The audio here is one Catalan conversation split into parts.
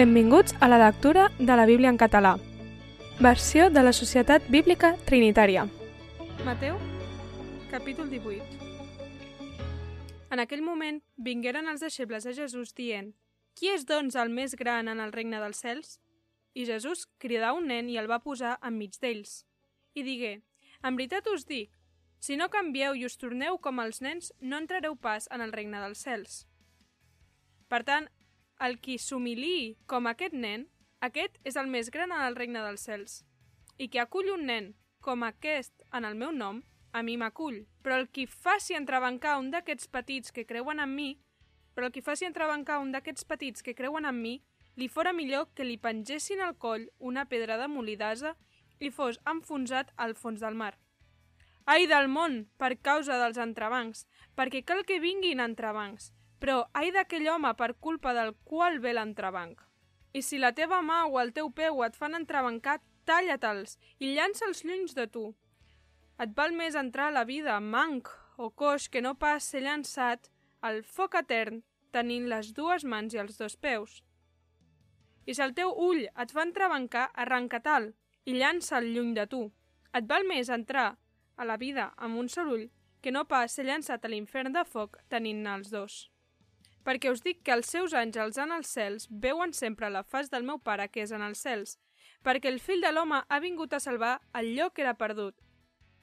Benvinguts a la lectura de la Bíblia en català. Versió de la Societat Bíblica Trinitària. Mateu, capítol 18. En aquell moment vingueren els deixebles a Jesús dient «Qui és, doncs, el més gran en el regne dels cels?» I Jesús cridà un nen i el va posar enmig d'ells. I digué «En veritat us dic, si no canvieu i us torneu com els nens, no entrareu pas en el regne dels cels». Per tant, el qui s'humiliï com aquest nen, aquest és el més gran en el regne dels cels. I qui acull un nen com aquest en el meu nom, a mi m'acull. Però el qui faci entrebancar un d'aquests petits que creuen en mi, però el qui faci entrebancar un d'aquests petits que creuen en mi, li fora millor que li pengessin al coll una pedra de molidasa i fos enfonsat al fons del mar. Ai del món, per causa dels entrebancs, perquè cal que vinguin entrebancs, però ai d'aquell home per culpa del qual ve l'entrebanc. I si la teva mà o el teu peu et fan entrebancar, talla-te'ls i llança'ls lluny de tu. Et val més entrar a la vida manc o coix que no pas ser llançat al foc etern tenint les dues mans i els dos peus. I si el teu ull et fa entrebancar, arranca-te'l i llança'l lluny de tu. Et val més entrar a la vida amb un sol ull que no pas ser llançat a l'infern de foc tenint-ne els dos perquè us dic que els seus àngels en els cels veuen sempre la faç del meu pare que és en els cels, perquè el fill de l'home ha vingut a salvar allò que era perdut.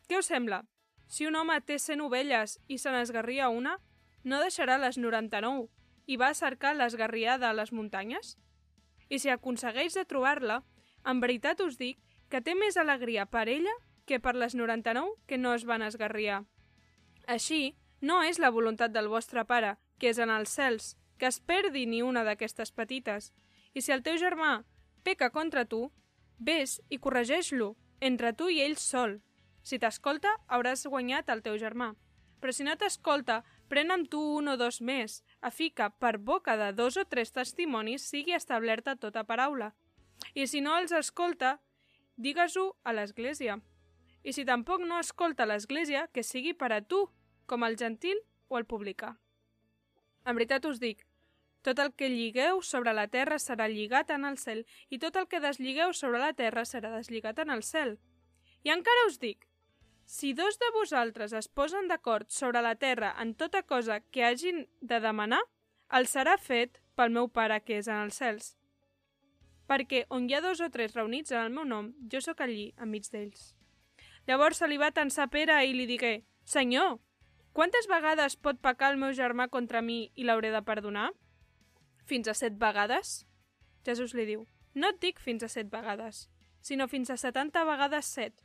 Què us sembla? Si un home té cent ovelles i se n'esgarria una, no deixarà les 99 i va a cercar l'esgarriada a les muntanyes? I si aconsegueix de trobar-la, en veritat us dic que té més alegria per ella que per les 99 que no es van esgarriar. Així, no és la voluntat del vostre pare, que és en els cels, que es perdi ni una d'aquestes petites. I si el teu germà peca contra tu, vés i corregeix-lo, entre tu i ell sol. Si t'escolta, hauràs guanyat el teu germà. Però si no t'escolta, pren amb tu un o dos més, a fi que, per boca de dos o tres testimonis, sigui establerta tota paraula. I si no els escolta, digues-ho a l'Església. I si tampoc no escolta l'Església, que sigui per a tu, com el gentil o el publicà. En veritat us dic, tot el que lligueu sobre la terra serà lligat en el cel, i tot el que desligueu sobre la terra serà deslligat en el cel. I encara us dic, si dos de vosaltres es posen d'acord sobre la terra en tota cosa que hagin de demanar, el serà fet pel meu Pare que és en els cels. Perquè on hi ha dos o tres reunits en el meu nom, jo sóc allí, enmig d'ells. Llavors se li va tensar Pere i li digué, Senyor, Quantes vegades pot pecar el meu germà contra mi i l'hauré de perdonar? Fins a set vegades? Jesús li diu, no et dic fins a set vegades, sinó fins a setanta vegades set.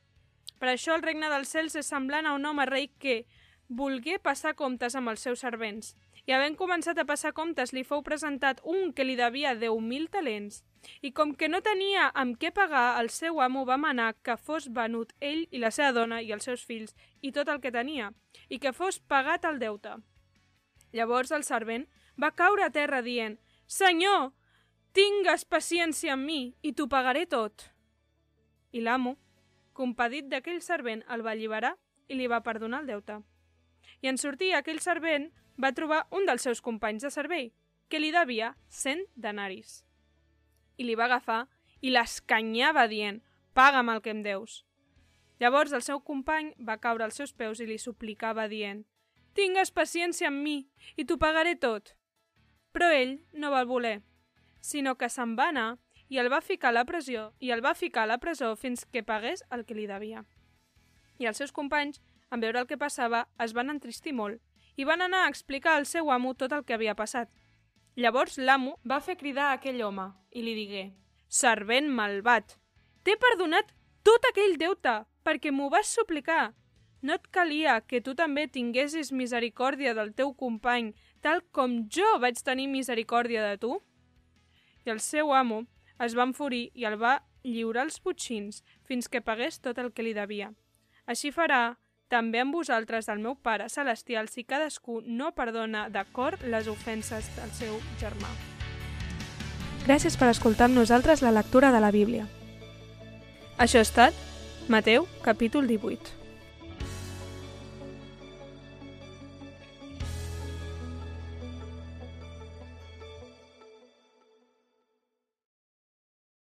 Per això el regne dels cels és semblant a un home rei que volgué passar comptes amb els seus servents. I havent començat a passar comptes, li fou presentat un que li devia 10.000 talents. I com que no tenia amb què pagar, el seu amo va manar que fos venut ell i la seva dona i els seus fills i tot el que tenia, i que fos pagat el deute. Llavors el servent va caure a terra dient «Senyor, tingues paciència amb mi i t'ho pagaré tot». I l'amo, compadit d'aquell servent, el va alliberar i li va perdonar el deute. I en sortir aquell servent va trobar un dels seus companys de servei, que li devia cent denaris i li va agafar i l'escanyava dient «Paga'm el que em deus». Llavors el seu company va caure als seus peus i li suplicava dient «Tingues paciència amb mi i t'ho pagaré tot». Però ell no va voler, sinó que se'n va anar i el va ficar a la presó i el va ficar a la presó fins que pagués el que li devia. I els seus companys, en veure el que passava, es van entristir molt i van anar a explicar al seu amo tot el que havia passat. Llavors l'amo va fer cridar a aquell home i li digué «Servent malvat, t'he perdonat tot aquell deute perquè m'ho vas suplicar. No et calia que tu també tinguessis misericòrdia del teu company, tal com jo vaig tenir misericòrdia de tu?» I el seu amo es va enfurir i el va lliurar als butxins fins que pagués tot el que li devia. Així farà també amb vosaltres del meu Pare Celestial si cadascú no perdona de cor les ofenses del seu germà. Gràcies per escoltar amb nosaltres la lectura de la Bíblia. Això ha estat Mateu, capítol 18.